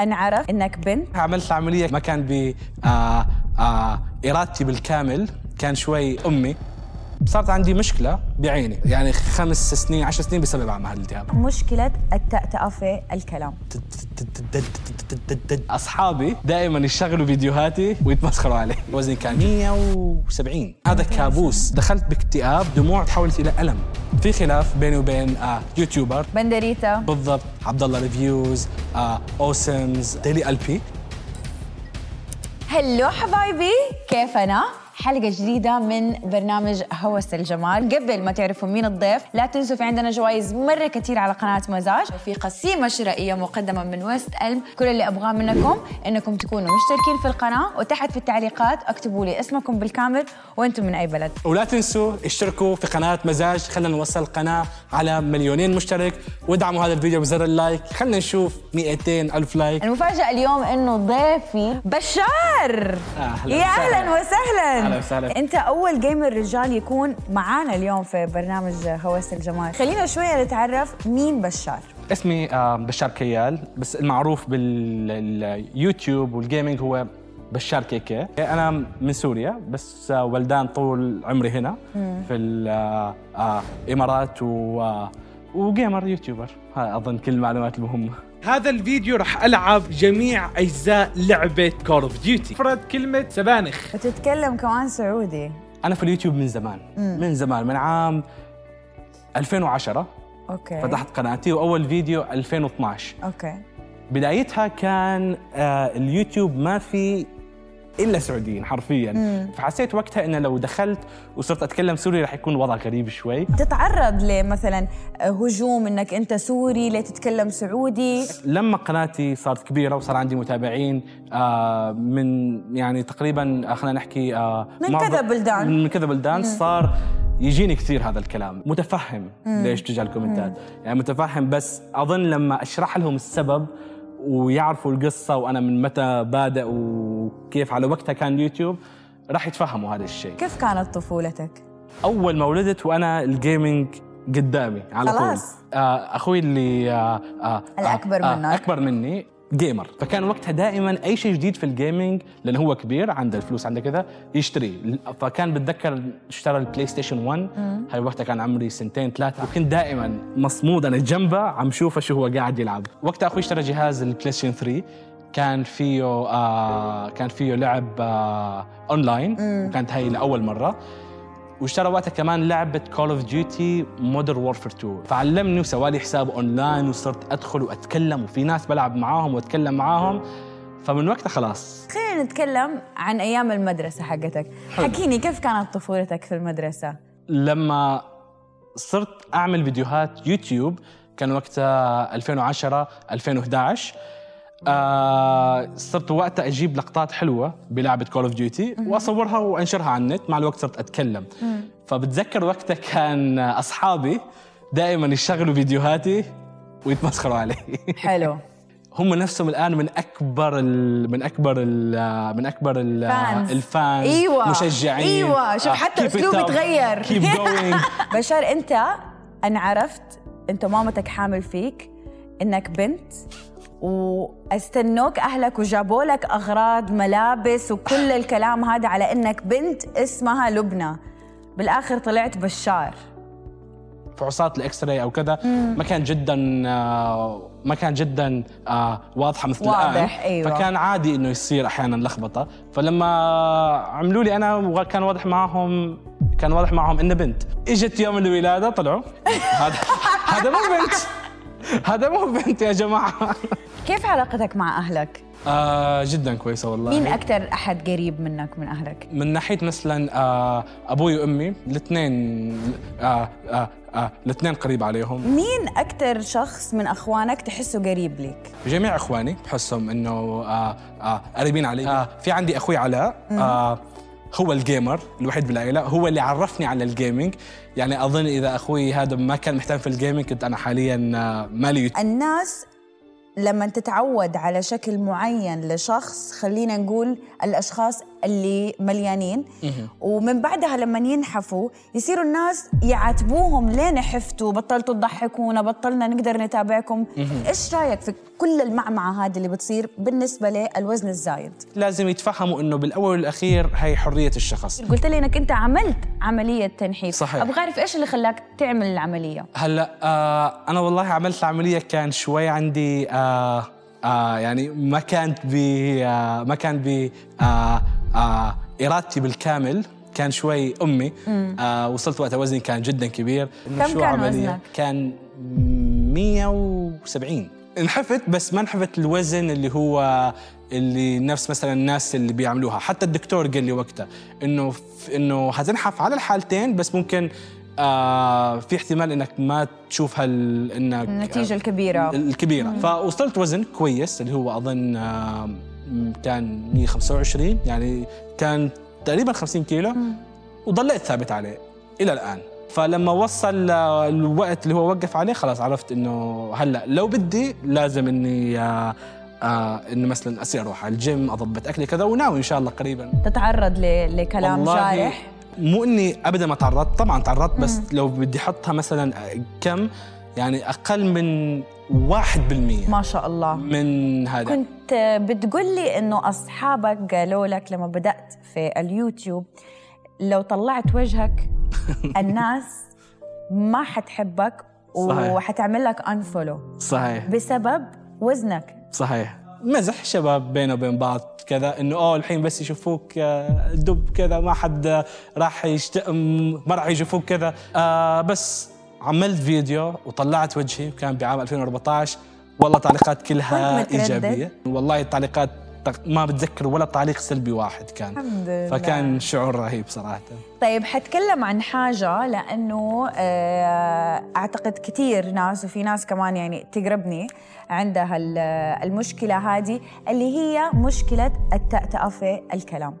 انعرف إنك بنت. عملت عملية ما كان ب آه آه بالكامل. كان شوي أمي. صارت عندي مشكلة بعيني يعني خمس سنين عشر سنين بسبب عمل الالتهاب مشكلة التأتأة في الكلام أصحابي دائما يشغلوا فيديوهاتي ويتمسخروا علي وزني كان 170 هذا كابوس دخلت باكتئاب دموع تحولت إلى ألم في خلاف بيني وبين آه YouTuber بندريتا بالضبط عبد الله Reviews آه اوسمز ديلي ال بي هلو حبايبي كيف أنا؟ حلقة جديدة من برنامج هوس الجمال. قبل ما تعرفوا مين الضيف لا تنسوا في عندنا جوائز مرة كثير على قناة مزاج. في قسيمة شرائية مقدمة من West Elm. كل اللي أبغاه منكم إنكم تكونوا مشتركين في القناة. وتحت في التعليقات اكتبوا لي اسمكم بالكامل وأنتم من أي بلد. ولا تنسوا اشتركوا في قناة مزاج. خلينا نوصل القناة على مليونين مشترك. وادعموا هذا الفيديو بزر ال like. خلينا نشوف 200 ألف لايك. المفاجأة اليوم إنه ضيفي بشار. أهلاً يا. أهلا وسهلا. أهلاً وسهلاً. أنت أول gamer رجال يكون معانا اليوم في برنامج هوس الجمال خلينا شوية نتعرف مين بشار. اسمي آه، بشار كيال بس المعروف باليوتيوب وال gaming هو بشار KK أنا من سوريا بس آه، ولدان طول عمري هنا في الامارات و آه، و gamer YouTuber. هاي أظن كل المعلومات المهمه هذا الفيديو راح ألعب جميع أجزاء لعبة Call of Duty فرد كلمة سبانخ. وتتكلم كمان سعودي. أنا في اليوتيوب من زمان. من زمان من عام 2010 okay. فتحت قناتي وأول فيديو 2012 okay. بدايتها كان آه اليوتيوب ما في إلا سعوديين حرفيا. فحسيت وقتها إنه لو دخلت وصرت أتكلم سوري راح يكون الوضع غريب شوي. تتعرض لمثلا هجوم إنك أنت سوري ليه تتكلم سعودي؟ لما قناتي صارت كبيرة وصار عندي متابعين آه من يعني تقريبا آه، خلينا نحكي آه من كذا بلدان. من كذا بلدان صار يجيني كثير هذا الكلام. متفهم ليش تجي الكومنتات. يعني متفهم بس أظن لما أشرح لهم السبب ويعرفوا القصة وأنا من متى بادئ وكيف على وقتها كان يوتيوب راح يتفهموا هذا الشيء كيف كانت طفولتك؟ أول ما ولدت وأنا ال gaming قدامي على خلاص. طول آه أخوي اللي آه آه الأكبر آه منك. آه أكبر مني gamer فكان وقتها دائما أي شيء جديد في ال gaming لأنه هو كبير عنده الفلوس عنده كذا يشتري. فكان بتذكر اشترى ال PlayStation 1 هاي وقتها كان عمري سنتين ثلاثة. وكنت دائما مصمود أنا جنبه عم شوفه شو هو قاعد يلعب. وقتها أخوي اشترى جهاز ال PlayStation 3 كان فيه آه كان فيه لعب آه اونلاين وكانت هاي لأول مرة. واشترى وقتها كمان لعبة Call of Duty Modern Warfare 2 فعلمني وسوالي حساب اونلاين وصرت أدخل وأتكلم وفي ناس بلعب معاهم وأتكلم معاهم. فمن وقتها خلاص. خلينا نتكلم عن أيام المدرسة حقتك. حكيني كيف كانت طفولتك في المدرسة؟ لما صرت أعمل فيديوهات يوتيوب كان وقتها 2010 2011 آه صرت وقتها أجيب لقطات حلوة بلعبة Call of Duty وأصورها وأنشرها على النت مع الوقت صرت أتكلم. فبتذكر وقتها كان أصحابي دائما يشغلوا فيديوهاتي ويتمسخروا علي. حلو. هم نفسهم الآن من أكبر ال من أكبر ال من أكبر ال fans. ال fans أيوة. مشجعين. أيوة. شوف حتى أسلوبي تغير. keep going بشار أنت أنا عرفت أنت مامتك حامل فيك. إنك بنت وأستنوك أهلك وجابوا لك أغراض ملابس وكل الكلام هذا على إنك بنت اسمها لبنى. بالآخر طلعت بشار. فحوصات الاكس راي أو كذا ما كان جدا آه، ما كان جدا آه، واضحة مثل واضح، الان أيوة. فكان عادي إنه يصير أحيانا لخبطة. فلما عملوا لي أنا وكان واضح معهم كان واضح معهم إنه بنت. إجت يوم الولادة طلعوا. هذا هذا مو بنت. هذا مو بنت يا جماعة. كيف علاقتك مع أهلك؟ آه جدا كويسة والله. مين أكثر أحد قريب منك من أهلك؟ من ناحية مثلا آه أبوي وأمي الاثنين آه آه آه الاثنين قريب عليهم. مين أكثر شخص من أخوانك تحسه قريب لك؟ جميع أخواني بحسهم إنه آه آه قريبين علي. آه في عندي أخوي علاء. آه هو ال gamer الوحيد بالعائلة هو اللي عرفني على ال gaming يعني أظن إذا أخوي هذا ما كان مهتم في ال gaming كنت أنا حاليا آه مالي. الناس لما تتعود على شكل معين لشخص خلينا نقول الأشخاص اللي مليانين. ومن بعدها لما ينحفوا يصيروا الناس يعاتبوهم ليه نحفتوا بطلتوا تضحكونا بطلنا نقدر نتابعكم. إيش رأيك في كل المعمعة هذه اللي بتصير بالنسبة للوزن الزايد؟ لازم يتفهموا إنه بالأول والأخير هي حرية الشخص. قلت لي إنك أنت عملت عملية تنحيف. صحيح. أبغى أعرف إيش اللي خلاك تعمل العملية؟ هلأ آه أنا والله عملت العملية كان شوي عندي آه آه يعني ما كانت ب آه ما كان ب آه آه إرادتي بالكامل كان شوي أمي. آه وصلت وقتها وزني كان جدا كبير. كم شو كان عملية؟ وزنك؟ كان 170 انحفت بس ما انحفت الوزن اللي هو اللي نفس مثلا الناس اللي بيعملوها. حتى الدكتور قال لي وقتها إنه إنه حتنحف على الحالتين بس ممكن آه في احتمال إنك ما تشوف هال إنك النتيجة الكبيرة. الكبيرة. فوصلت وزن كويس اللي هو أظن آه، كان 125 يعني كان تقريبا 50 كيلو وضليت ثابت عليه إلى الآن. فلما وصل الوقت اللي هو وقف عليه خلاص عرفت إنه هلأ لو بدي لازم إني آه آه إنه مثلا اصير أروح على الجيم أضبط أكلي كذا وناوي إن شاء الله قريبا. تتعرض ل- لكلام جارح مو إني ابدا ما تعرضت طبعا تعرضت بس لو بدي أحطها مثلا كم يعني أقل من 1% ما شاء الله. من هذا. كنت بتقول لي إنه أصحابك قالوا لك لما بدأت في اليوتيوب لو طلعت وجهك الناس ما حتحبك. وحتعمل لك انفولو صحيح. بسبب وزنك. صحيح. مزح شباب بينه وبين بعض كذا إنه اوه الحين بس يشوفوك آه، دب كذا ما حد آه، راح يشت... م- ما راح يشوفوك كذا آه بس عملت فيديو وطلعت وجهي وكان بعام 2014 والله تعليقات كلها متردد؟ إيجابية والله التعليقات ما بتذكر ولا تعليق سلبي واحد كان الحمد لله. فكان شعور رهيب صراحة طيب حتكلم عن حاجة لأنه آه، أعتقد كثير ناس وفي ناس كمان يعني تقربني عندها ال- المشكلة هذه اللي هي مشكلة التأتأة في الكلام.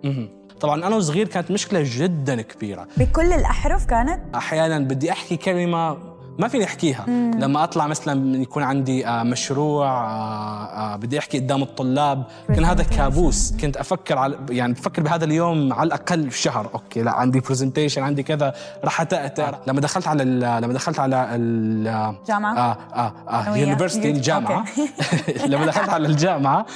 طبعا أنا وصغير كانت مشكلة جدا كبيرة. بكل الأحرف كانت؟ أحيانا بدي أحكي كلمة ما فيني أحكيها. لما أطلع مثلا يكون عندي آه، مشروع آه، آه، بدي أحكي قدام الطلاب كان هذا كابوس. كنت أفكر على يعني بفكر بهذا اليوم على الأقل في شهر. okay لا عندي presentation عندي كذا. راح أتأتأ. لما دخلت على لما دخلت على ال جامعة؟ آه آه؟ university الجامعة. لما دخلت على الجامعة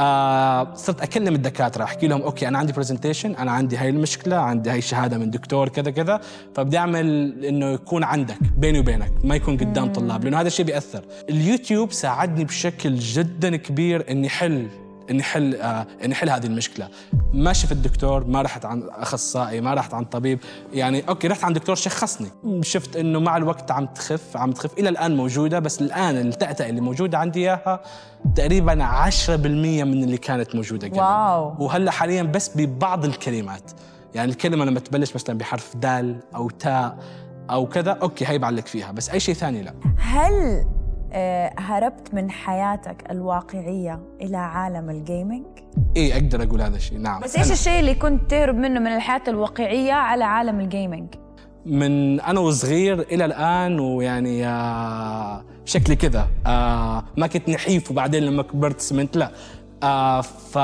آه صرت اكلم الدكاترة أحكي لهم okay أنا عندي presentation أنا عندي هاي المشكلة عندي هاي الشهاده من دكتور كذا كذا فبدي أعمل إنه يكون عندك بيني وبينك ما يكون قدام طلاب لأنه هذا الشيء بيأثر. اليوتيوب ساعدني بشكل جدا كبير إني حل اني حل آه اني حل هذه المشكلة. ما شفت دكتور ما رحت عن أخصائي ما رحت عن طبيب. يعني okay رحت عن دكتور شخصني. شفت إنه مع الوقت عم تخف عم تخف. إلى الآن موجودة بس الآن التأتأة اللي موجودة عندي إياها تقريبا 10% من اللي كانت موجودة قبل. wow. وهلأ حاليا بس ببعض الكلمات. يعني الكلمة لما تبلش مثلا بحرف دال أو تاء أو كذا okay هي بعلق فيها. بس أي شيء ثاني لا. هل هربت من حياتك الواقعية إلى عالم ال gaming؟ إيه أقدر أقول هذا الشيء نعم بس إيش الشيء اللي كنت تهرب منه من الحياة الواقعية على عالم ال gaming؟ من أنا وصغير إلى الآن ويعني آه شكلي كذا آه ما كنت نحيف وبعدين لما كبرت سمنت لا آه ف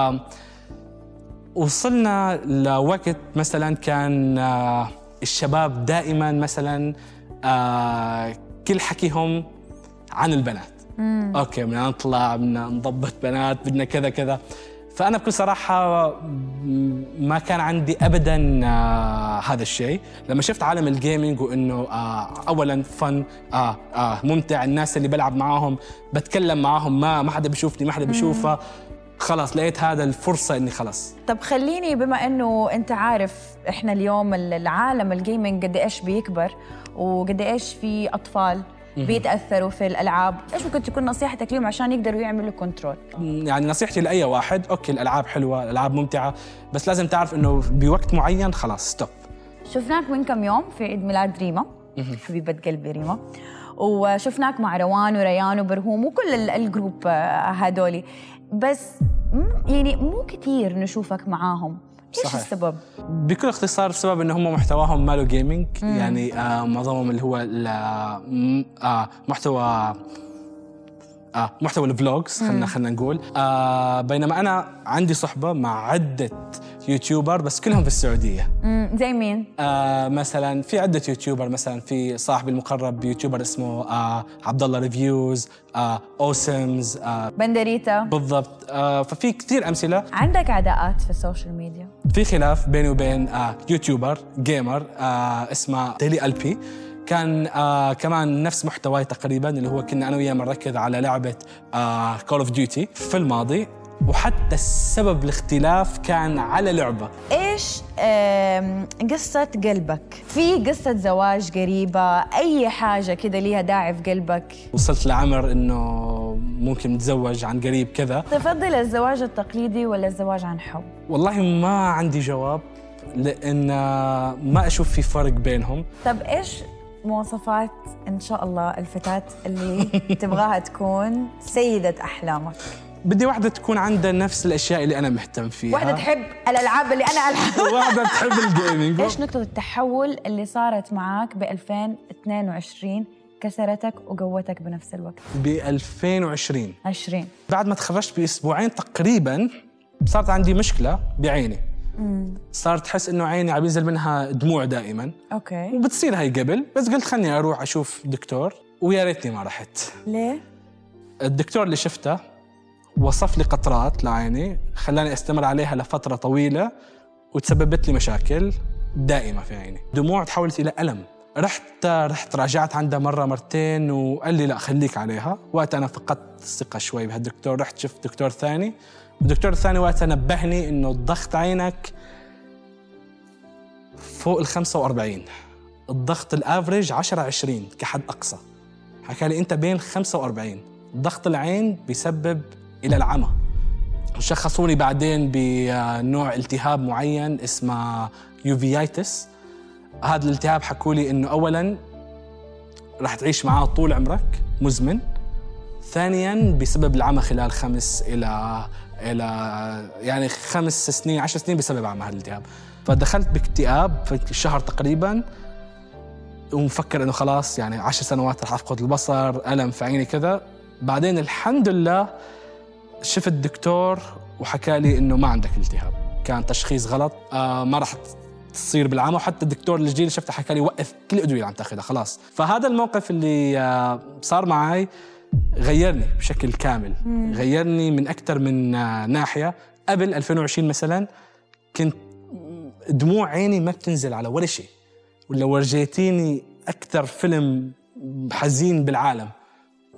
وصلنا لوقت مثلا كان آه الشباب دائما مثلا آه كل حكيهم عن البنات. okay بدنا نطلع بدنا نضبط بنات بدنا كذا كذا. فأنا بكل صراحة ما كان عندي ابدا آه هذا الشيء. لما شفت عالم ال gaming وإنه آه اولا fun آه آه ممتع الناس اللي بلعب معاهم بتكلم معاهم ما ما حدا بيشوفني ما حدا بيشوفها خلاص لقيت هذا الفرصة إني خلاص. طب خليني بما إنه أنت عارف إحنا اليوم ال- العالم ال gaming قد إيش بيكبر وقد إيش في أطفال بيتأثروا في الألعاب، إيش ممكن تكون نصيحتك لهم عشان يقدروا يعملوا control؟ يعني نصيحتي لأي واحد okay الألعاب حلوة الألعاب ممتعة بس لازم تعرف إنه بوقت معين خلاص stop شفناك من كم يوم في عيد ميلاد ريما. حبيبة قلبي ريما. وشفناك مع روان وريان وبرهوم وكل ال- ال group آه، هذولي. بس يعني مو كثير نشوفك معاهم. إيش صحيح. السبب؟ بكل اختصار بسبب إن هم محتواهم ماله gaming يعني آه معظمهم اللي هو آه محتوى آه محتوى ال vlogs خلينا خلينا نقول. آه بينما أنا عندي صحبة مع عدة YouTuber بس كلهم في السعودية. مم، زي مين؟ آه مثلا في عدة YouTuber مثلا في صاحبي المقرب YouTuber اسمه آه عبد الله ريفيوز آه أوسمز آه بندريتا. بالضبط. آه ففي كثير أمثلة. عندك عداءات في السوشيال ميديا؟ في خلاف بيني وبين آه YouTuber gamer آه اسمه ديلي ألبي. كان آه كمان نفس محتواي تقريبا اللي هو كنا أنا وياه بنركز على لعبة Call of Duty في الماضي وحتى السبب الاختلاف كان على لعبة إيش آم، قصة قلبك؟ في قصة زواج قريبة، أي حاجة كده ليها داعي في قلبك؟ وصلت لعمر إنه ممكن نتزوج عن قريب كذا تفضل الزواج التقليدي ولا الزواج عن حب؟ والله ما عندي جواب آه، ما أشوف في فرق بينهم طب إيش مواصفات إن شاء الله الفتاة اللي تبغاها تكون سيدة أحلامك؟ بدي واحدة تكون عندها نفس الأشياء اللي أنا مهتم فيها. واحدة تحب الألعاب اللي أنا العبها واحدة تحب ال gaming إيش نقطة التحول اللي صارت معاك ب 2022 كسرتك وقوتك بنفس الوقت؟ ب 2020 20 بعد ما تخرجت بأسبوعين تقريبا صارت عندي مشكلة بعيني. صارت أحس إنه عيني عم ينزل منها دموع دائما. okay. وبتصير هاي قبل بس قلت خلني أروح أشوف دكتور ويا ريتني ما رحت. ليه؟ الدكتور اللي شفته وصف لي قطرات لعيني خلاني أستمر عليها لفترة طويلة وتسببت لي مشاكل دائمة في عيني. دموع تحولت إلى ألم. رحت رحت راجعت عندها مرة مرتين وقال لي لا خليك عليها. وقت أنا فقدت الثقة شوي بهالدكتور رحت شفت دكتور ثاني والدكتور الثاني وقتها نبهني إنه ضغط عينك فوق ال 45 الضغط ال average 10 20 كحد أقصى. حكى لي أنت بين 45 ضغط العين بيسبب إلى العمى. شخصوني بعدين بنوع التهاب معين اسمه uveitis هذا الالتهاب حكوا لي إنه اولا رح تعيش معاه طول عمرك مزمن. ثانيا بسبب العمى خلال خمس إلى إلى يعني خمس سنين عشر سنين بسبب عمى هذا الالتهاب. فدخلت باكتئاب في شهر تقريبا ومفكر إنه خلاص يعني عشر سنوات رح أفقد البصر ألم في عيني كذا. بعدين الحمد لله شفت دكتور وحكى لي إنه ما عندك التهاب. كان تشخيص غلط آه ما راح تصير بالعمى وحتى الدكتور الجديد شفته حكى لي وقف كل الادويه اللي عم تأخذها خلاص. فهذا الموقف اللي آه صار معي غيرني بشكل كامل. غيرني من أكثر من ناحية. قبل 2020 مثلا كنت دموع عيني ما بتنزل على ولا شيء. ولا ورجيتيني أكثر فيلم حزين بالعالم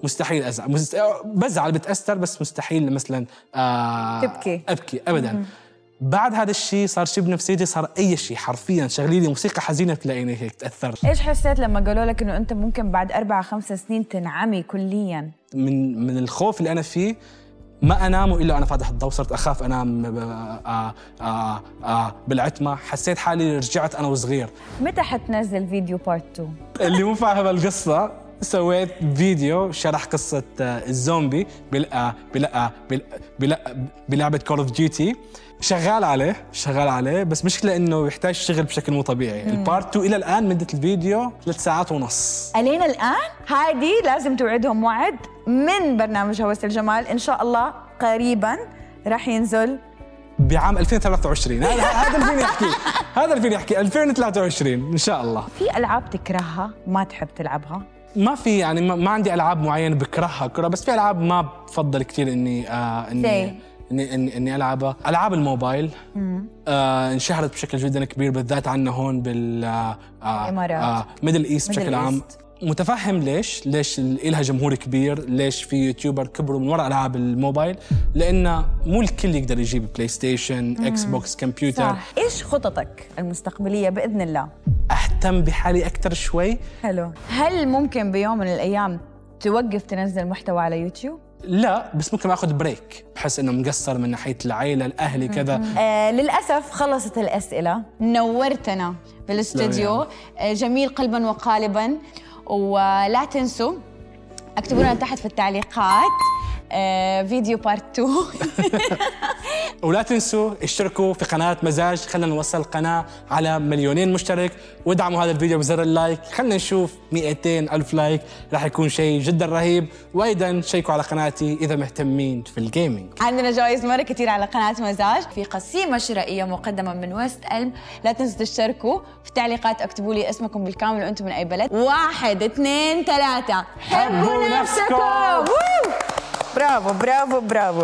مستحيل أزعل. بزعل بتأثر بس مستحيل مثلا آه تبكي. أبكي ابدا. بعد هذا الشيء صار شيء بنفسيتي صار أي شيء حرفيا شغلي لي موسيقى حزينة تلاقيني هيك تأثرت إيش حسيت لما قالوا لك إنه أنت ممكن بعد أربع خمس سنين تنعمي كليا؟ من من الخوف اللي أنا فيه ما أنام الا أنا فاتح الضوء صرت أخاف أنام آه آه آه بالعتمة حسيت حالي رجعت أنا وصغير متى حتنزل فيديو part 2؟ اللي مو فاهم القصة سويت فيديو شرح قصة آه، الزومبي بل... آه، بل... آه، بل... بل... بلعبة Call of Duty شغال عليه شغال عليه بس مشكلة إنه يحتاج شغل بشكل مو طبيعي. ال part 2 إلى الآن مدة الفيديو ثلاث ساعات ونص. ألين الآن؟ هذه لازم توعدهم وعد من برنامج هوس الجمال. إن شاء الله قريبا راح ينزل. بعام 2023 هذا هذا اللي فيني احكيه هذا اللي فيني احكيه 2023 إن شاء الله. في ألعاب تكرهها ما تحب تلعبها؟ ما في يعني ما, عندي ألعاب معينة بكرهها كره بس في ألعاب ما بفضل كثير إني آه؟ إني إني إني, إني ألعبها. ألعاب الموبايل آه انشهرت بشكل جدا كبير بالذات عندنا هون بال آه. آه Middle East Middle بشكل عام. متفهم ليش؟ ليش إلها جمهور كبير؟ ليش في YouTuber كبروا من وراء ألعاب الموبايل؟ لأن مو الكل يقدر يجيب PlayStation Xbox كمبيوتر صح. إيش خططك المستقبلية بإذن الله؟ اهتم بحالي أكثر شوي. حلو. هل ممكن بيوم من الأيام توقف تنزل محتوى على يوتيوب؟ لا بس ممكن آخذ break بحس إنه مقصر من ناحية العائله الاهلي كذا. آه للأسف خلصت الأسئلة. نورتنا بالاستوديو آه جميل قلبا وقالبا. ولا تنسوا اكتبوا لنا تحت في التعليقات. فيديو part 2 ولا تنسوا اشتركوا في قناة مزاج. خلينا نوصل القناة على مليونين مشترك. وادعموا هذا الفيديو بزر ال like. خلينا نشوف 200 ألف لايك. راح يكون شيء جدا رهيب. وأيضا شيكوا على قناتي إذا مهتمين في ال gaming عندنا جوائز مرة كثير على قناة مزاج. في قسيمة شرائية مقدمة من ويست ألم. لا تنسوا تشتركوا في التعليقات اكتبوا لي اسمكم بالكامل وأنتم من أي بلد. واحد اثنين ثلاثة. حبوا نفسكم. Браво, браво, браво.